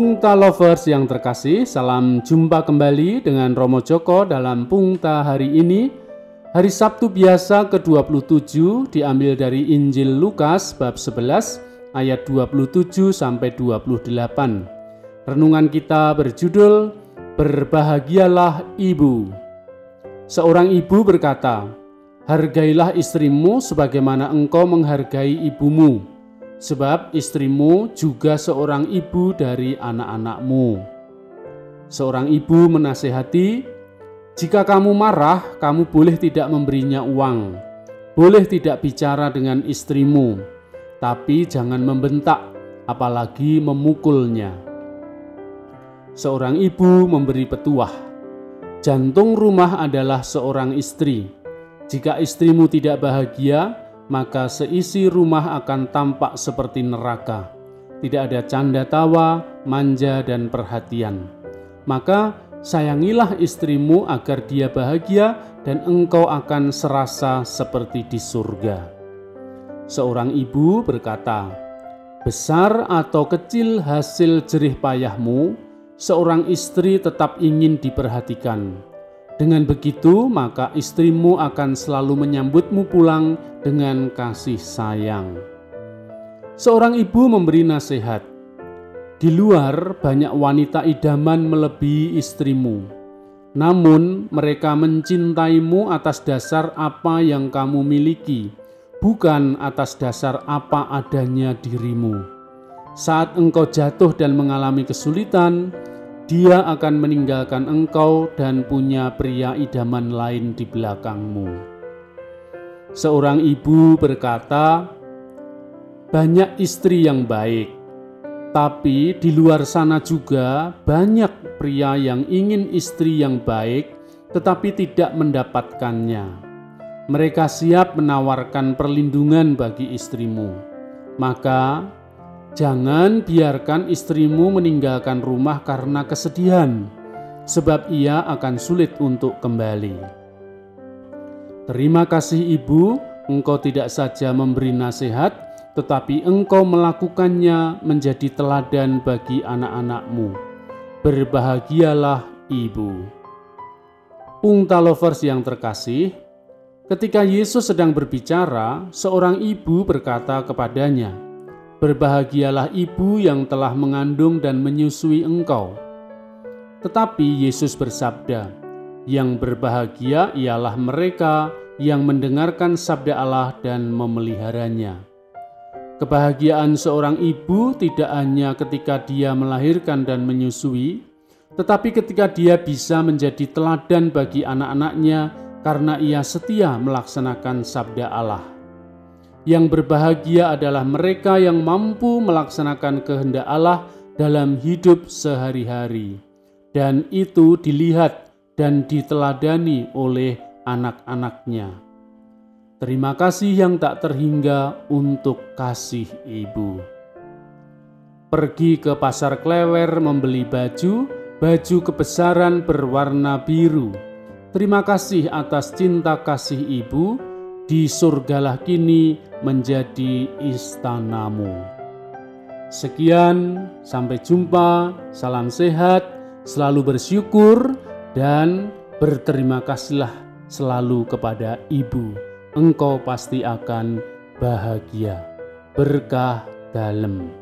Pungta Lovers yang terkasih, salam jumpa kembali dengan Romo Joko dalam Pungta hari ini. Hari Sabtu biasa ke-27 diambil dari Injil Lukas bab 11 ayat 27 sampai 28. Renungan kita berjudul Berbahagialah Ibu. Seorang ibu berkata, Hargailah istrimu sebagaimana engkau menghargai ibumu sebab istrimu juga seorang ibu dari anak-anakmu. Seorang ibu menasehati, "Jika kamu marah, kamu boleh tidak memberinya uang, boleh tidak bicara dengan istrimu, tapi jangan membentak, apalagi memukulnya." Seorang ibu memberi petuah, "Jantung rumah adalah seorang istri. Jika istrimu tidak bahagia, maka seisi rumah akan tampak seperti neraka. Tidak ada canda tawa, manja, dan perhatian. Maka sayangilah istrimu agar dia bahagia dan engkau akan serasa seperti di surga. Seorang ibu berkata, Besar atau kecil hasil jerih payahmu, seorang istri tetap ingin diperhatikan dengan begitu, maka istrimu akan selalu menyambutmu pulang dengan kasih sayang. Seorang ibu memberi nasihat, "Di luar banyak wanita idaman melebihi istrimu, namun mereka mencintaimu atas dasar apa yang kamu miliki, bukan atas dasar apa adanya dirimu. Saat engkau jatuh dan mengalami kesulitan, dia akan meninggalkan engkau dan punya pria idaman lain di belakangmu. Seorang ibu berkata, "Banyak istri yang baik, tapi di luar sana juga banyak pria yang ingin istri yang baik, tetapi tidak mendapatkannya. Mereka siap menawarkan perlindungan bagi istrimu, maka Jangan biarkan istrimu meninggalkan rumah karena kesedihan, sebab ia akan sulit untuk kembali. Terima kasih, Ibu. Engkau tidak saja memberi nasihat, tetapi engkau melakukannya menjadi teladan bagi anak-anakmu. Berbahagialah, Ibu. Pungta lovers yang terkasih, ketika Yesus sedang berbicara, seorang ibu berkata kepadanya, Berbahagialah ibu yang telah mengandung dan menyusui engkau. Tetapi Yesus bersabda, "Yang berbahagia ialah mereka yang mendengarkan sabda Allah dan memeliharanya." Kebahagiaan seorang ibu tidak hanya ketika dia melahirkan dan menyusui, tetapi ketika dia bisa menjadi teladan bagi anak-anaknya karena ia setia melaksanakan sabda Allah. Yang berbahagia adalah mereka yang mampu melaksanakan kehendak Allah dalam hidup sehari-hari, dan itu dilihat dan diteladani oleh anak-anaknya. Terima kasih yang tak terhingga untuk kasih ibu. Pergi ke pasar klewer membeli baju, baju kebesaran berwarna biru. Terima kasih atas cinta kasih ibu di surgalah kini menjadi istanamu. Sekian, sampai jumpa, salam sehat, selalu bersyukur, dan berterima kasihlah selalu kepada Ibu. Engkau pasti akan bahagia, berkah dalam.